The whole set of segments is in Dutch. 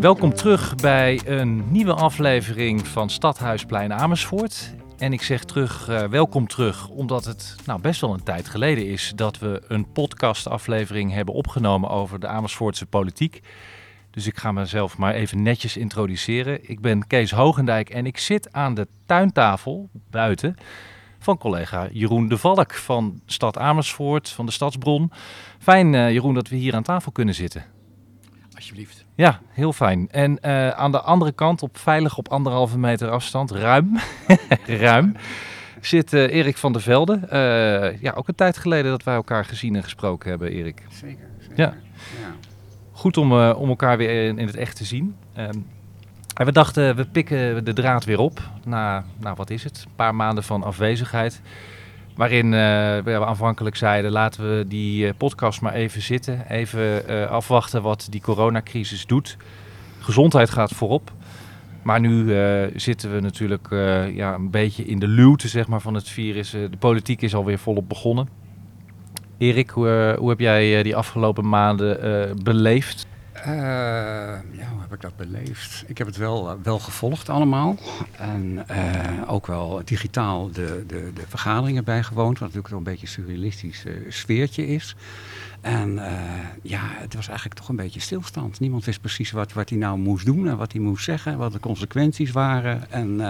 Welkom terug bij een nieuwe aflevering van Stadhuisplein Amersfoort. En ik zeg terug, uh, welkom terug, omdat het nou, best wel een tijd geleden is dat we een podcastaflevering hebben opgenomen over de Amersfoortse politiek. Dus ik ga mezelf maar even netjes introduceren. Ik ben Kees Hogendijk en ik zit aan de tuintafel buiten van collega Jeroen de Valk van Stad Amersfoort, van de Stadsbron. Fijn, uh, Jeroen, dat we hier aan tafel kunnen zitten. Alsjeblieft. Ja, heel fijn. En uh, aan de andere kant, op veilig op anderhalve meter afstand, ruim, ruim, zit uh, Erik van der Velde. Uh, ja, ook een tijd geleden dat wij elkaar gezien en gesproken hebben, Erik. Zeker. zeker. Ja. ja. Goed om, om elkaar weer in, in het echt te zien. Um, en we dachten, we pikken de draad weer op na, nou wat is het, een paar maanden van afwezigheid. Waarin uh, we aanvankelijk zeiden, laten we die uh, podcast maar even zitten. Even uh, afwachten wat die coronacrisis doet. Gezondheid gaat voorop. Maar nu zitten we natuurlijk ja, een beetje in de luwte zeg maar, van het virus. de politiek is alweer volop begonnen. Erik, hoe heb jij die afgelopen maanden beleefd? Uh, ja, hoe heb ik dat beleefd? Ik heb het wel, wel gevolgd allemaal. En uh, ook wel digitaal de, de, de vergaderingen bijgewoond. Wat natuurlijk een beetje een surrealistisch sfeertje is. En ja, het was eigenlijk toch een beetje stilstand. Niemand wist precies wat, wat hij nou moest doen en wat hij moest zeggen. Wat de consequenties waren. En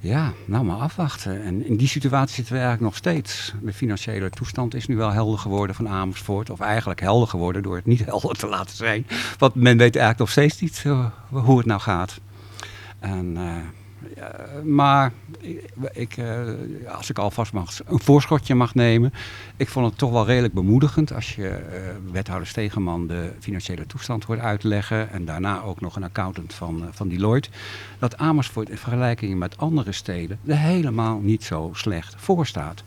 ja, nou maar afwachten. En in die situatie zitten we eigenlijk nog steeds. De financiële toestand is nu wel helder geworden van Amersfoort. Of eigenlijk helder geworden door het niet helder te laten zijn. Want men weet eigenlijk nog steeds niet uh, hoe het nou gaat. En, ja, maar ik, uh, als ik alvast mag, een voorschotje mag nemen. Ik vond het toch wel redelijk bemoedigend als je wethouder Stegeman de financiële toestand hoort uitleggen. En daarna ook nog een accountant van, van Deloitte. Dat Amersfoort in vergelijking met andere steden er helemaal niet zo slecht voor staat.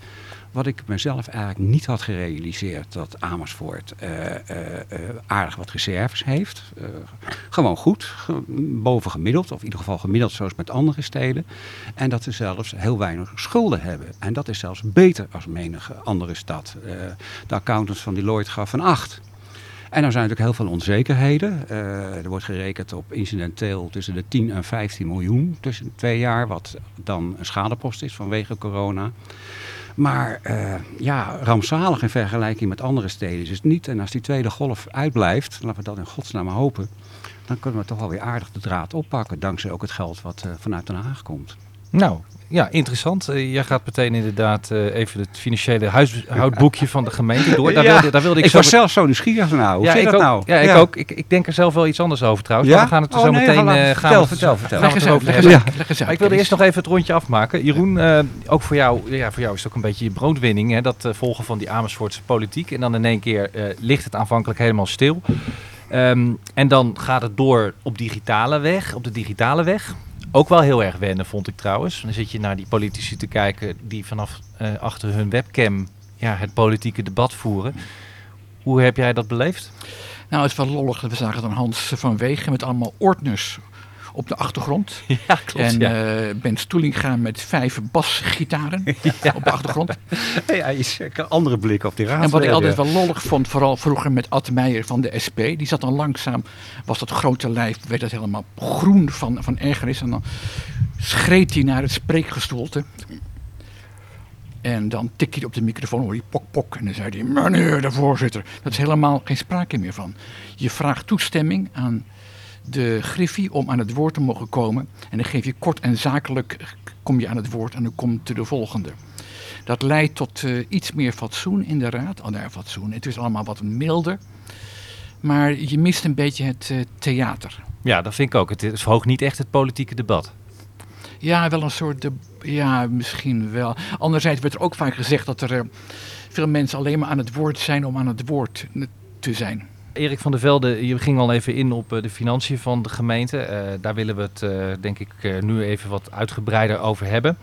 Wat ik mezelf eigenlijk niet had gerealiseerd, dat Amersfoort uh, uh, uh, aardig wat reserves heeft. gewoon goed, boven gemiddeld, of in ieder geval gemiddeld zoals met andere steden. En dat ze zelfs heel weinig schulden hebben. En dat is zelfs beter als menige andere stad. de accountant van Deloitte gaf een 8. En er zijn natuurlijk heel veel onzekerheden. Er wordt gerekend op incidenteel tussen de 10 en 15 miljoen tussen twee jaar, wat dan een schadepost is vanwege corona. Maar uh, ja, rampzalig in vergelijking met andere steden is het niet. En als die tweede golf uitblijft, laten we dat in godsnaam hopen, dan kunnen we toch wel weer aardig de draad oppakken. Dankzij ook het geld wat uh, vanuit Den Haag komt. Nou, ja, interessant. Uh, jij gaat meteen inderdaad uh, even het financiële huishoudboekje van de gemeente door. Daar, ja, wilde, daar wilde ik, ik zo was zelf zo nieuwsgierig nou. Hoe ja, ik dat ook, nou? Ja, ik ook. Ik, ik, denk er zelf wel iets anders over trouwens. Ja? Maar we gaan het er oh, zo nee, meteen... gaan Uh, vertel, gaan vertel, vertel. Leg eens leg. Maar ik wilde eerst nog even het rondje afmaken. Jeroen, ook voor jou, ja, voor jou is het ook een beetje je broodwinning. Hè, dat volgen van die Amersfoortse politiek. En dan in één keer ligt het aanvankelijk helemaal stil. Um, en dan gaat het door op digitale weg, op de digitale weg. Ook wel heel erg wennen, vond ik trouwens. Dan zit je naar die politici te kijken die vanaf uh, achter hun webcam ja, het politieke debat voeren. Hoe heb jij dat beleefd? Nou, het is wel lollig. We zagen dan Hans van Wegen met allemaal ordners op de achtergrond. Ja, klopt. En ja. uh, Ben Stoelinga met vijf basgitaren ja. op de achtergrond. Hij is een andere blik op die raad. En wat ik altijd wel lollig vond, vooral vroeger met Ad Meijer van de SP. Die zat dan langzaam, was dat grote lijf, werd het helemaal groen van, van ergernis. En dan schreed hij naar het spreekgestoelte. En dan tik je op de microfoon, hoor je pok pok. En dan zei hij, meneer de voorzitter. Dat is helemaal geen sprake meer van. Je vraagt toestemming aan de griffie om aan het woord te mogen komen. En dan geef je kort en zakelijk, kom je aan het woord en dan komt de volgende. Dat leidt tot uh, iets meer fatsoen in de raad. Oh, nou, fatsoen. Het is allemaal wat milder. Maar je mist een beetje het uh, theater. Ja, dat vind ik ook. Het verhoogt niet echt het politieke debat. Ja, wel een soort. De, ja, misschien wel. Anderzijds werd er ook vaak gezegd dat er uh, veel mensen alleen maar aan het woord zijn om aan het woord te zijn. Erik van der Velde, je ging al even in op de financiën van de gemeente. Uh, daar willen we het uh, denk ik nu even wat uitgebreider over hebben.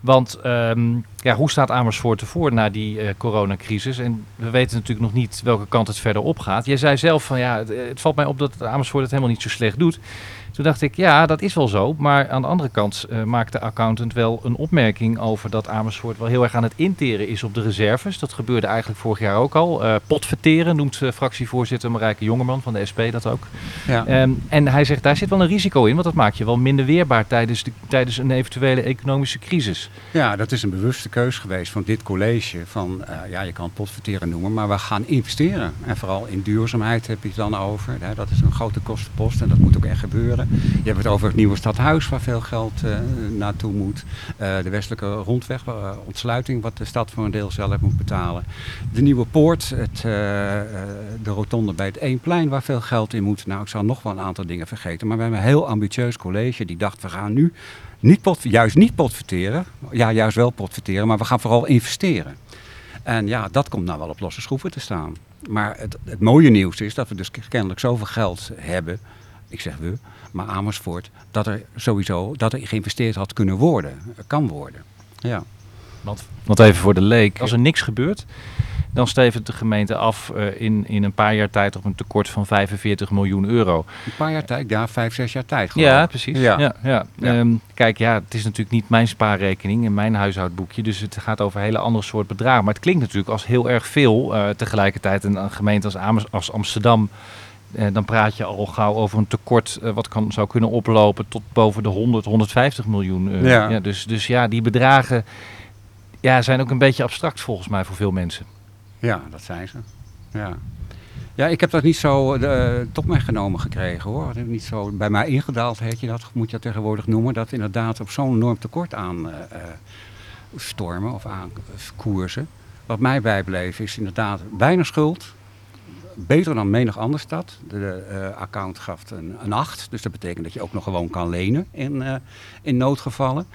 Want um, ja, hoe staat Amersfoort ervoor na die coronacrisis? En we weten natuurlijk nog niet welke kant het verder op gaat. Jij zei zelf van ja, het valt mij op dat Amersfoort het helemaal niet zo slecht doet. Toen dacht ik, ja, dat is wel zo. Maar aan de andere kant uh, maakt de accountant wel een opmerking over dat Amersfoort wel heel erg aan het interen is op de reserves. Dat gebeurde eigenlijk vorig jaar ook al. Uh, potverteren noemt uh, fractievoorzitter Marijke Jongerman van de SP dat ook. Ja. Um, en hij zegt, daar zit wel een risico in, want dat maakt je wel minder weerbaar tijdens, de, tijdens een eventuele economische crisis. Ja, dat is een bewuste keus geweest van dit college. Van, ja, je kan potverteren noemen, maar we gaan investeren. En vooral in duurzaamheid heb je het dan over. Hè, dat is een grote kostenpost en dat moet ook echt gebeuren. Je hebt het over het nieuwe stadhuis waar veel geld uh, naartoe moet. Uh, de westelijke rondweg, uh, ontsluiting wat de stad voor een deel zelf moet betalen. De nieuwe poort, het, de rotonde bij het Eénplein waar veel geld in moet. Nou, ik zal nog wel een aantal dingen vergeten. Maar we hebben een heel ambitieus college die dacht we gaan nu niet pot, juist niet potverteren. Ja, juist wel potverteren, maar we gaan vooral investeren. En ja, dat komt nou wel op losse schroeven te staan. Maar het, het mooie nieuws is dat we dus kennelijk zoveel geld hebben. Ik zeg we, maar Amersfoort, dat er sowieso dat er geïnvesteerd had kunnen worden, kan worden. Ja. Want, want even voor de leek, als er niks gebeurt, dan stevent de gemeente af uh, in, in een paar jaar tijd op een tekort van 45 miljoen euro. Een paar jaar tijd, ja, vijf, zes jaar tijd. Gewoon. Ja, precies. Ja. Ja, ja. ja. Um, kijk, ja, het is natuurlijk niet mijn spaarrekening en mijn huishoudboekje, dus het gaat over hele andere soort bedragen. Maar het klinkt natuurlijk als heel erg veel. Uh, tegelijkertijd een, een gemeente als, Amers, als Amsterdam eh, dan praat je al gauw over een tekort eh, wat kan, zou kunnen oplopen tot boven de 100, 150 miljoen euro. Ja. ja. dus, dus ja, die bedragen ja, zijn ook een beetje abstract volgens mij voor veel mensen. Ja, dat zijn ze. Ja. Ja, ik heb dat niet zo uh, tot mij genomen gekregen hoor. Niet zo bij mij ingedaald heet je dat, moet je dat tegenwoordig noemen. Dat inderdaad op zo'n enorm tekort aan uh, stormen of aan koersen. Wat mij bijbleef is inderdaad bijna schuld beter dan menig andere stad. De uh, account gaf een, een 8, dus dat betekent dat je ook nog gewoon kan lenen in, uh, in noodgevallen.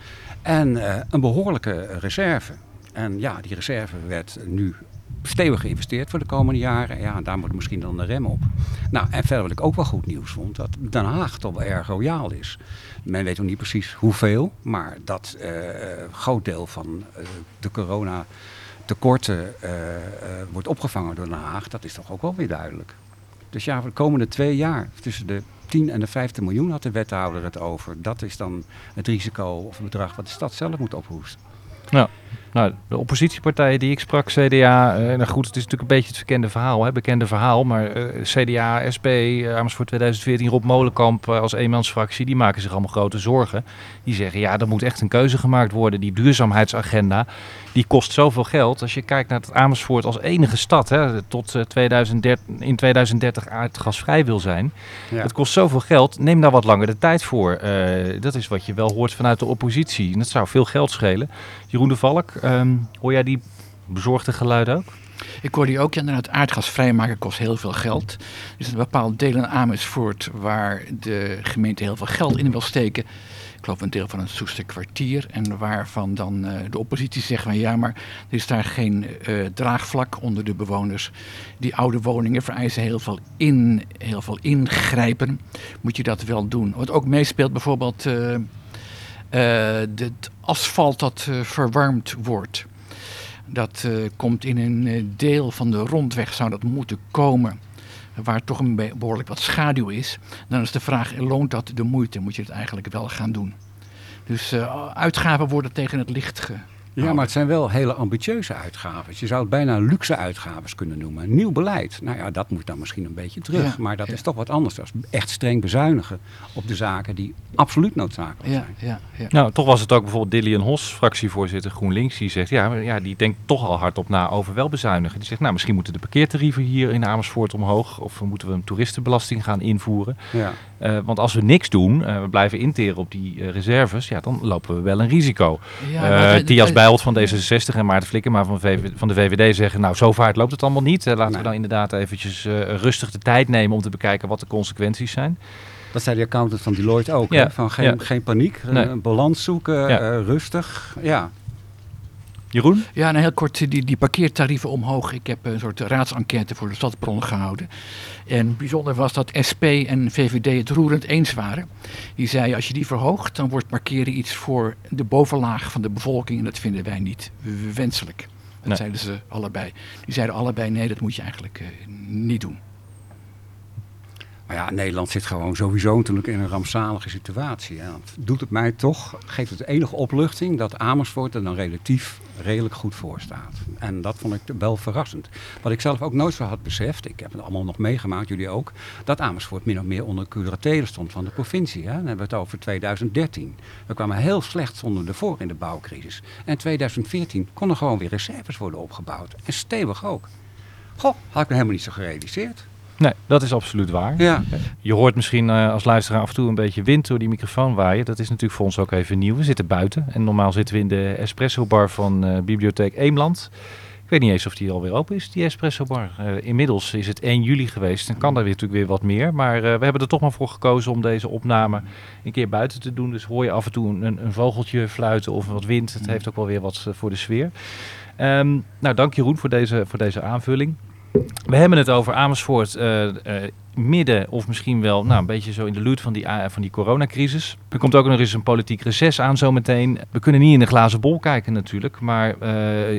En uh, een behoorlijke reserve. En ja, die reserve werd nu stevig geïnvesteerd voor de komende jaren. Ja, daar moet misschien dan de rem op. Nou, en verder wat ik ook wel goed nieuws vond, dat Den Haag toch wel erg royaal is. Men weet nog niet precies hoeveel, maar dat groot deel van de corona tekorten uh, uh, wordt opgevangen door Den Haag, dat is toch ook wel weer duidelijk. Dus ja, voor de komende twee jaar, tussen de 10 en de 15 miljoen had de wethouder het over. Dat is dan het risico of het bedrag wat de stad zelf moet ophoesten. Ja. Nou, de oppositiepartijen die ik sprak, CDA, eh, nou goed, het is natuurlijk een beetje het verkende verhaal, bekende verhaal, maar uh, CDA, SP, uh, Amersfoort 2014, Rob Molenkamp als eenmansfractie, die maken zich allemaal grote zorgen. Die zeggen, ja, er moet echt een keuze gemaakt worden. Die duurzaamheidsagenda, die kost zoveel geld. Als je kijkt naar het Amersfoort als enige stad, hè, tot 2030, in 2030 aardgasvrij wil zijn. Ja. Het kost zoveel geld, neem daar wat langer de tijd voor. dat is wat je wel hoort vanuit de oppositie. En dat zou veel geld schelen. Jeroen de Valk, Um, hoor jij die bezorgde geluiden ook? Ik hoor die ook. Ja, het aardgas vrijmaken kost heel veel geld. Er is een bepaald deel in Amersfoort waar de gemeente heel veel geld in wil steken. Ik geloof een deel van een Soester kwartier. En waarvan dan uh, de oppositie zegt van ja, maar er is daar geen uh, draagvlak onder de bewoners. Die oude woningen vereisen heel veel, in, heel veel ingrijpen. Moet je dat wel doen. Wat ook meespeelt bijvoorbeeld... Uh, het asfalt dat verwarmd wordt. Dat komt in een deel van de rondweg, zou dat moeten komen, waar toch een behoorlijk wat schaduw is. Dan is de vraag, loont dat de moeite? Moet je het eigenlijk wel gaan doen? Dus uitgaven worden tegen het licht ge ja, maar het zijn wel hele ambitieuze uitgaven. Je zou het bijna luxe uitgaven kunnen noemen. Nieuw beleid. Nou ja, dat moet dan misschien een beetje terug. maar dat is toch wat anders dan echt streng bezuinigen op de zaken die absoluut noodzakelijk zijn. Ja, ja, Nou, toch was het ook bijvoorbeeld Dillian Hos, fractievoorzitter GroenLinks, die zegt, ja, ja, die denkt toch al hardop na over wel bezuinigen. Die zegt, nou, misschien moeten de parkeertarieven hier in Amersfoort omhoog. Of moeten we een toeristenbelasting gaan invoeren. Ja. Uh, want als we niks doen, uh, we blijven interen op die uh, reserves, ja, dan lopen we wel een risico. Ja, Thias Bijlt van D66 en Maarten Flikkema van, VV, van de VVD zeggen, nou zo vaart loopt het allemaal niet. laten nee. we dan inderdaad eventjes rustig de tijd nemen om te bekijken wat de consequenties zijn. Dat zei de accountant van Deloitte ook, ja. van geen, ja. geen paniek, nee. een balans zoeken, rustig. Ja, Jeroen? Ja, nou heel kort, die, die parkeertarieven omhoog. Ik heb een soort raadsenquête voor de stadsbronnen gehouden. En bijzonder was dat SP en VVD het roerend eens waren. Die zeiden, als je die verhoogt, dan wordt parkeren iets voor de bovenlaag van de bevolking. En dat vinden wij niet wenselijk. Dat nee. zeiden ze allebei. Die zeiden allebei, nee, dat moet je eigenlijk uh, niet doen. Maar ja, Nederland zit gewoon sowieso natuurlijk in een rampzalige situatie. Dat doet het mij toch, geeft het enige opluchting dat Amersfoort er dan relatief redelijk goed voor staat. En dat vond ik wel verrassend. Wat ik zelf ook nooit zo had beseft, ik heb het allemaal nog meegemaakt, jullie ook, dat Amersfoort min of meer onder curatele stond van de provincie. Hè? Dan hebben we het over 2013. We kwamen heel slecht zonder ervoor in de bouwcrisis. En in 2014 konden gewoon weer reserves worden opgebouwd. En stevig ook. Goh, had ik me helemaal niet zo gerealiseerd. Nee, dat is absoluut waar. Ja. Je hoort misschien uh, als luisteraar af en toe een beetje wind door die microfoon waaien. Dat is natuurlijk voor ons ook even nieuw. We zitten buiten en normaal zitten we in de espresso bar van uh, Bibliotheek Eemland. Ik weet niet eens of die alweer open is, die espresso bar. Uh, inmiddels is het 1 juli geweest en kan daar weer natuurlijk weer wat meer. Maar we hebben er toch maar voor gekozen om deze opname een keer buiten te doen. Dus hoor je af en toe een, een vogeltje fluiten of wat wind. Het heeft ook wel weer wat voor de sfeer. Um, nou, dank Jeroen voor deze, voor deze aanvulling. We hebben het over Amersfoort uh, uh, midden of misschien wel nou, een beetje zo in de loot van die, uh, van die coronacrisis. Er komt ook nog eens een politiek reces aan zometeen. We kunnen niet in de glazen bol kijken natuurlijk. Maar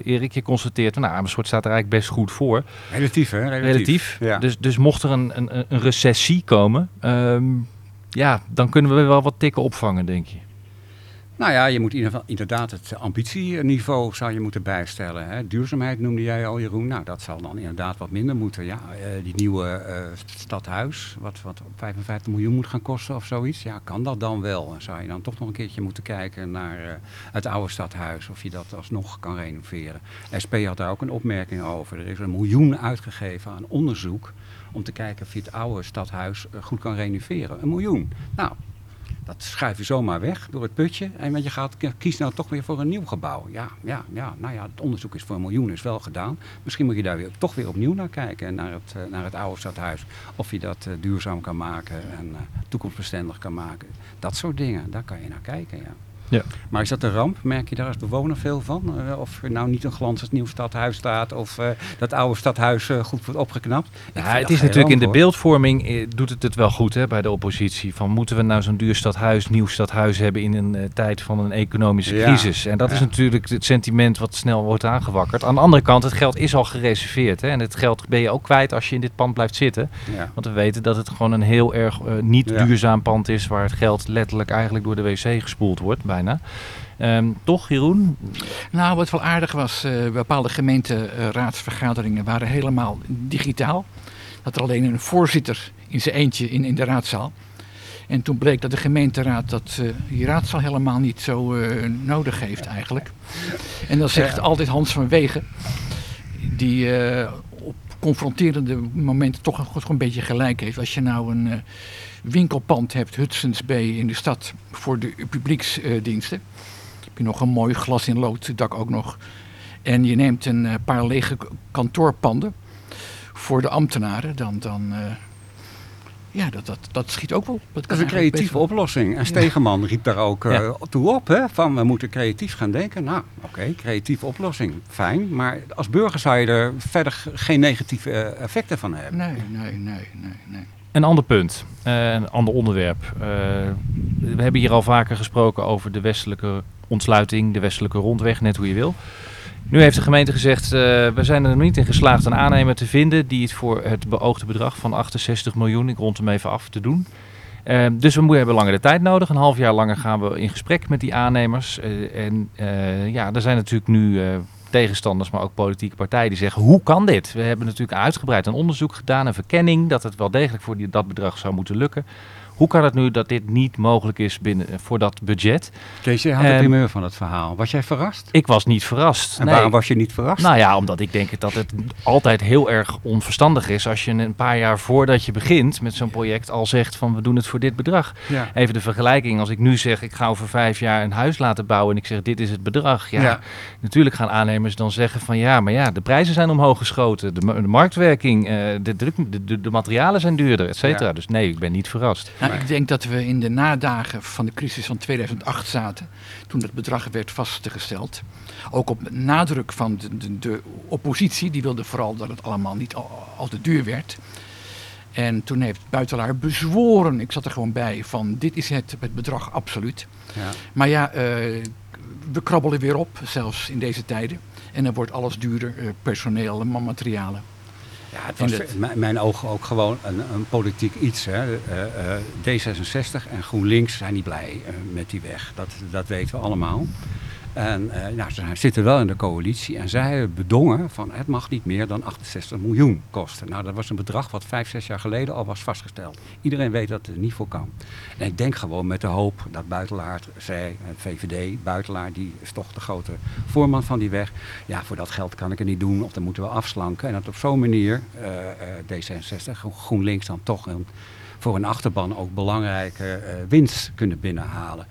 Erik, je constateert, nou, Amersfoort staat er eigenlijk best goed voor. Relatief hè? Relatief. Relatief. Ja. Dus, dus mocht er een, een, een recessie komen, um, ja, dan kunnen we wel wat tikken opvangen denk je. Nou ja, je moet inderdaad het ambitieniveau zou je moeten bijstellen. Hè. Duurzaamheid noemde jij al, Jeroen. Nou, dat zal dan inderdaad wat minder moeten. Ja, uh, die nieuwe uh, stadhuis, wat, wat 55 miljoen moet gaan kosten of zoiets. Ja, kan dat dan wel? Zou je dan toch nog een keertje moeten kijken naar uh, het oude stadhuis, of je dat alsnog kan renoveren. SP had daar ook een opmerking over. Er is een miljoen uitgegeven aan onderzoek om te kijken of je het oude stadhuis goed kan renoveren. Een miljoen. Nou, dat schuif je zomaar weg door het putje. En je gaat kies nou toch weer voor een nieuw gebouw. Ja, ja, ja, nou ja, het onderzoek is voor een miljoen is wel gedaan. Misschien moet je daar weer, toch weer opnieuw naar kijken. Naar het, uh, naar het oude stadhuis. Of je dat uh, duurzaam kan maken en uh, toekomstbestendig kan maken. Dat soort dingen, daar kan je naar kijken, ja. Ja. Maar is dat een ramp? Merk je daar als bewoner veel van? Uh, of er nou niet een glanzend nieuw stadhuis staat of uh, dat oude stadhuis uh, goed wordt opgeknapt? Ja, het is natuurlijk in de beeldvorming doet het het wel goed hè, bij de oppositie. Van moeten we nou zo'n duur stadhuis, nieuw stadhuis hebben in een tijd van een economische Ja. crisis? En dat is natuurlijk het sentiment wat snel wordt aangewakkerd. Aan de andere kant, het geld is al gereserveerd. Hè, en het geld ben je ook kwijt als je in dit pand blijft zitten. Want we weten dat het gewoon een heel erg eh, niet duurzaam pand is waar het geld letterlijk eigenlijk door de wc gespoeld wordt, bijna. Ehm, toch, Jeroen? Nou, wat wel aardig was, eh, bepaalde gemeenteraadsvergaderingen waren helemaal digitaal. Dat er alleen een voorzitter in zijn eentje in, in de raadzaal. En toen bleek dat de gemeenteraad dat eh, die raadzaal helemaal niet zo eh, nodig heeft eigenlijk. En dan zegt altijd Hans van Wegen, die op confronterende momenten toch een, toch een beetje gelijk heeft. Als je nou een winkelpand hebt, Hudson's Bay in de stad, voor de publieksdiensten. heb je nog een mooi glas in lood dak ook nog. En je neemt een eh, paar lege kantoorpanden voor de ambtenaren, dan, dan eh, ja, dat, dat, dat schiet ook wel. Dat is een creatieve wel. oplossing. En Stegeman riep daar ook eh, Ja. toe op, hè, van we moeten creatief gaan denken. Nou, oké, creatieve oplossing, fijn. Maar als burger zou je er verder geen negatieve effecten van hebben. Nee, nee, nee, nee, nee. Een ander punt, eh, een ander onderwerp. Eh, we hebben hier al vaker gesproken over de westelijke ontsluiting, de westelijke rondweg, net hoe je wil. Nu heeft de gemeente gezegd, eh, we zijn er nog niet in geslaagd een aannemer te vinden die het voor het beoogde bedrag van 68 miljoen, ik rond hem even af, te doen. Eh, dus we hebben langer de tijd nodig. Een half jaar langer gaan we in gesprek met die aannemers. En ja, er zijn natuurlijk nu tegenstanders, maar ook politieke partijen die zeggen: hoe kan dit? We hebben natuurlijk uitgebreid een onderzoek gedaan, een verkenning dat het wel degelijk voor die, dat bedrag zou moeten lukken. Hoe kan het nu dat dit niet mogelijk is binnen, voor dat budget? Kees, jij had de Ehm, primeur van het verhaal. Was jij verrast? Ik was niet verrast. En Nee. waarom was je niet verrast? Nou ja, omdat ik denk dat het altijd heel erg onverstandig is als je een paar jaar voordat je begint met zo'n project al zegt van we doen het voor dit bedrag. ja. Even de vergelijking, als ik nu zeg ik ga over vijf jaar een huis laten bouwen en ik zeg dit is het bedrag. Ja, Ja. natuurlijk gaan aannemers dan zeggen van ja, maar ja, de prijzen zijn omhoog geschoten, de, ma- de marktwerking, eh, de, druk, de, de, de materialen zijn duurder, et cetera. Ja. Dus nee, ik ben niet verrast. Nou, Maar- ik denk dat we in de nadagen van de crisis van 2008 zaten, toen het bedrag werd vastgesteld. Ook op nadruk van de, de, de oppositie, die wilde vooral dat het allemaal niet al, al te duur werd. En toen heeft Buitelaar bezworen, ik zat er gewoon bij, van dit is het, het bedrag absoluut. Ja. Maar ja, eh, we krabbelen weer op, zelfs in deze tijden. En dan wordt alles duurder, eh, personeel en materialen. Ja, het was het- in mijn- mijn ogen ook gewoon een, een politiek iets. Hè. Eh, eh, D66 en GroenLinks zijn niet blij eh, met die weg. Dat, dat weten we allemaal. En eh, ze zitten wel in de coalitie en zij bedongen van het mag niet meer dan 68 miljoen kosten. Nou, dat was een bedrag wat vijf, zes jaar geleden al was vastgesteld. Iedereen weet dat het er niet voor kan. En ik denk gewoon met de hoop dat Buitelaar zei, het VVD, Buitelaar, die is toch de grote voorman van die weg. Ja, voor dat geld kan ik het niet doen of dan moeten we afslanken. En dat op zo'n manier eh, eh, D66, Gro- GroenLinks dan toch een, voor een achterban ook belangrijke eh, winst kunnen binnenhalen.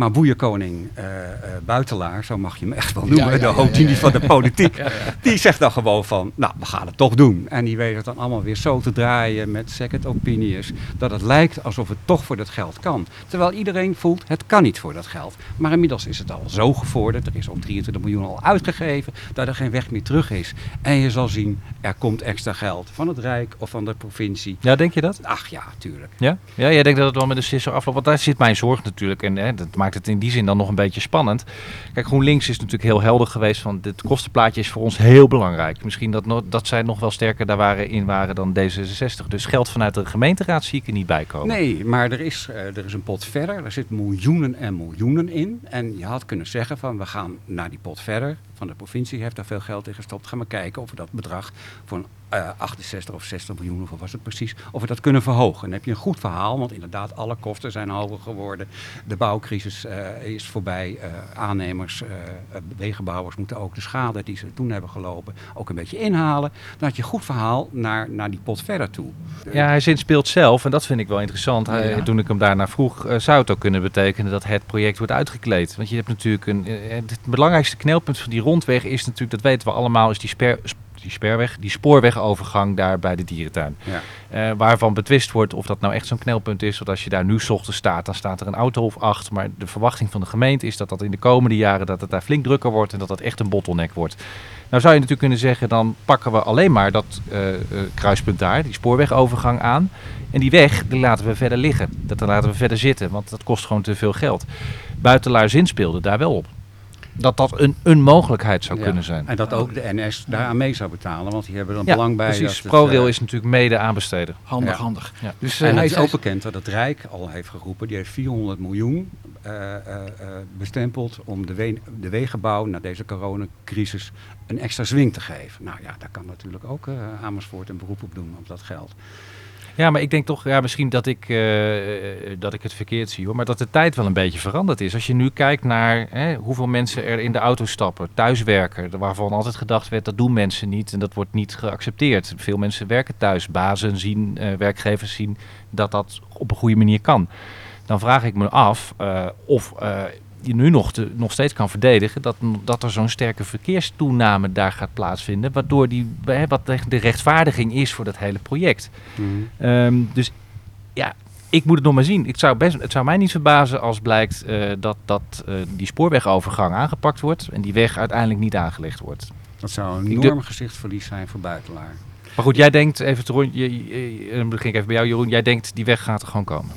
Maar boeierkoning eh, eh, Buitelaar, zo mag je hem echt wel noemen, Ja, ja, de ja. van de politiek, die zegt dan gewoon van, nou, we gaan het toch doen. En die weet het dan allemaal weer zo te draaien met second opinions, dat het lijkt alsof het toch voor dat geld kan. Terwijl iedereen voelt, het kan niet voor dat geld. Maar inmiddels is het al zo gevorderd, er is al 23 miljoen al uitgegeven, dat er geen weg meer terug is. En je zal zien, er komt extra geld van het Rijk of van de provincie. Ja, denk je dat? Ach ja, tuurlijk. Ja? ja, jij denkt dat het wel met een sisser afloopt. Want daar zit mijn zorg natuurlijk. En hè, dat maakt het in die zin dan nog een beetje spannend. Kijk, GroenLinks is natuurlijk heel helder geweest van dit kostenplaatje is voor ons heel belangrijk. Misschien dat, dat zij nog wel sterker daar waren, in waren dan D66. Dus geld vanuit de gemeenteraad zie ik er niet bij komen. Nee, maar er is, eh, er is een pot verder. Er zit miljoenen en miljoenen in. En je had kunnen zeggen van we gaan naar die pot verder. Van de provincie heeft daar veel geld in gestopt. Gaan we kijken of we dat bedrag van eh 68 of 60 miljoen, hoeveel was het precies, of we dat kunnen verhogen. Dan heb je een goed verhaal, want inderdaad alle kosten zijn hoger geworden. De bouwcrisis eh, is voorbij. Eh, aannemers, eh, eh, wegenbouwers moeten ook de schade die ze toen hebben gelopen ook een beetje inhalen. Dan had je een goed verhaal naar, naar die pot verder toe. Ja, hij zinspeelt zelf en dat vind ik wel interessant. Ja. Toen ik hem daarna vroeg, eh, zou het ook kunnen betekenen dat het project wordt uitgekleed. Want je hebt natuurlijk een. eh, het belangrijkste knelpunt van die rondweg is natuurlijk, dat weten we allemaal, is die, sper, die sperweg, die spoorwegovergang daar bij de dierentuin. Ja. Eh, waarvan betwist wordt of dat nou echt zo'n knelpunt is. Want als je daar nu 's ochtends staat, dan staat er een auto of acht. Maar de verwachting van de gemeente is dat dat in de komende jaren dat het daar flink drukker wordt en dat dat echt een bottleneck wordt. Nou zou je natuurlijk kunnen zeggen, dan pakken we alleen maar dat eh, eh, kruispunt daar, die spoorwegovergang aan. En die weg, die laten we verder liggen. Dat laten we verder zitten, want dat kost gewoon te veel geld. Buitelaar zin speelde daar wel op. Dat dat een, een mogelijkheid zou Ja. kunnen zijn. En dat ook de NS daaraan mee zou betalen, want die hebben er Ja, belang bij. precies. ProRail eh, is natuurlijk mede aanbesteden. Handig, Ja. handig. Ja. Dus eh, En hij het is hij- ook bekend dat het Rijk al heeft geroepen, die heeft 400 miljoen eh, eh, eh, bestempeld om de, we- de wegenbouw na deze coronacrisis een extra zwing te geven. Nou ja, daar kan natuurlijk ook eh, Amersfoort een beroep op doen op dat geld. Ja, maar ik denk toch, ja, misschien dat ik, eh, dat ik het verkeerd zie hoor. Maar dat de tijd wel een beetje veranderd is. Als je nu kijkt naar hè, hoeveel mensen er in de auto stappen, thuiswerken, waarvan altijd gedacht werd dat doen mensen niet en dat wordt niet geaccepteerd. Veel mensen werken thuis, bazen zien, eh, werkgevers zien dat dat op een goede manier kan. Dan vraag ik me af eh, of je nu nog, te, nog steeds kan verdedigen dat, dat er zo'n sterke verkeerstoename daar gaat plaatsvinden. Waardoor die, hè, wat de rechtvaardiging is voor dat hele project. Ehm, dus ja, ik moet het nog maar zien. Ik zou best, het zou mij niet verbazen als blijkt eh, dat, dat eh, die spoorwegovergang aangepakt wordt en die weg uiteindelijk niet aangelegd wordt. Dat zou een enorm gezichtsverlies zijn voor buitelaar. Maar goed, jij denkt, even te rond, je, je- je- dan begin ik even bij jou Jeroen, jij denkt die weg gaat er gewoon komen.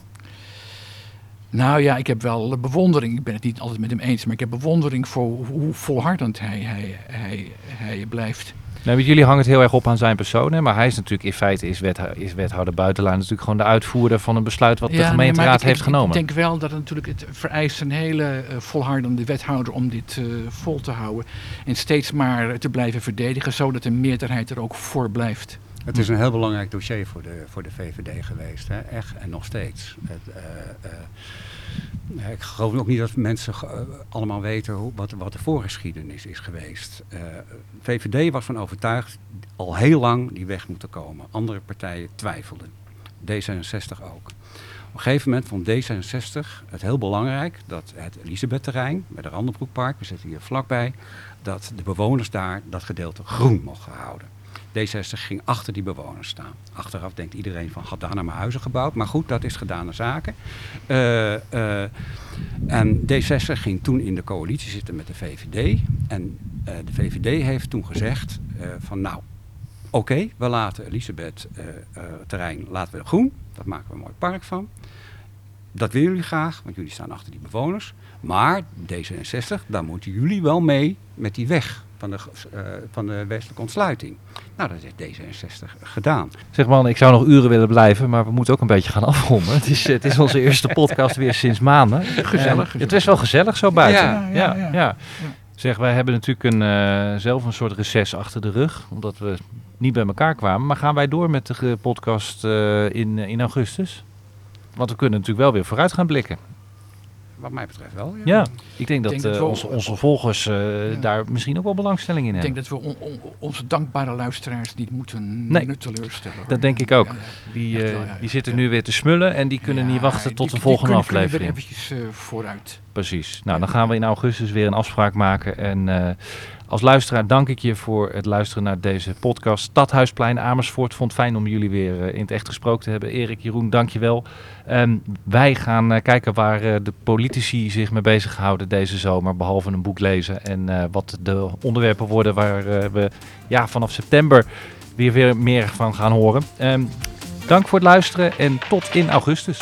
Nou ja, ik heb wel bewondering. Ik ben het niet altijd met hem eens, maar ik heb bewondering voor hoe- volhardend hij, hij, hij, hij blijft. Nou, met jullie hangen het heel erg op aan zijn persoon, hè? maar hij is natuurlijk in feite is, wethou- is wethouder buitenlaan natuurlijk gewoon de uitvoerder van een besluit wat de Ja, gemeenteraad ik- heeft ik, genomen. Ik denk wel dat het natuurlijk het vereist een hele eh, volhardende wethouder om dit eh, vol te houden. En steeds maar te blijven verdedigen, zodat de meerderheid er ook voor blijft. Het is een heel belangrijk dossier voor de, voor de VVD geweest, hè? echt en nog steeds. Het, eh, eh, ik geloof ook niet dat mensen eh, allemaal weten hoe, wat, wat de voorgeschiedenis is geweest. Eh, VVD was van overtuigd al heel lang die weg moeten komen. Andere partijen twijfelden. D66 ook. Op een gegeven moment vond D66 het heel belangrijk dat het Elisabeth-terrein bij de Randenbroekpark, we zitten hier vlakbij, dat de bewoners daar dat gedeelte groen mochten houden. D66 ging achter die bewoners staan. Achteraf denkt iedereen van, had daar nou maar huizen gebouwd. Maar goed, dat is gedane zaken. Eh, eh, en D66 ging toen in de coalitie zitten met de VVD. En eh, de VVD heeft toen gezegd van, nou, oké, we laten Elisabeth terrein laten we groen. Dat maken we een mooi park van. Dat willen jullie graag, want jullie staan achter die bewoners. Maar D66, daar moeten jullie wel mee met die weg van de, uh, van de westelijke ontsluiting. Nou, dat heeft D66 gedaan. Zeg man, ik zou nog uren willen blijven, maar we moeten ook een beetje gaan afronden. Het is, het is onze eerste podcast weer sinds maanden. Gezellig. het is wel gezellig zo buiten. Ja, ja, ja. ja. Zeg, wij hebben natuurlijk een, uh, zelf een soort reces achter de rug, omdat we niet bij elkaar kwamen. Maar gaan wij door met de podcast uh, in, in augustus? Want we kunnen natuurlijk wel weer vooruit gaan blikken. Wat mij betreft wel. Ja, ja ik denk dat, dat uh, onze, onze volgers uh, ja. daar misschien ook wel belangstelling in hebben. Ik denk dat we on, on, onze dankbare luisteraars niet moeten nee, teleurstellen. Dat denk ik ook. Die, uh, die zitten nu weer te smullen en die kunnen niet wachten tot die, de volgende die aflevering. Kunnen eventjes vooruit. Precies. Nou, dan gaan we in augustus weer een afspraak maken. En als luisteraar dank ik je voor het luisteren naar deze podcast. Stadhuisplein Amersfoort vond fijn om jullie weer in het echt gesproken te hebben. Erik, Jeroen, dank je wel. Um, wij gaan uh, kijken waar uh, de politici zich mee bezighouden deze zomer, behalve een boek lezen. En wat de onderwerpen worden waar we ja, vanaf september weer, weer meer van gaan horen. Um, dank voor het luisteren en tot in augustus.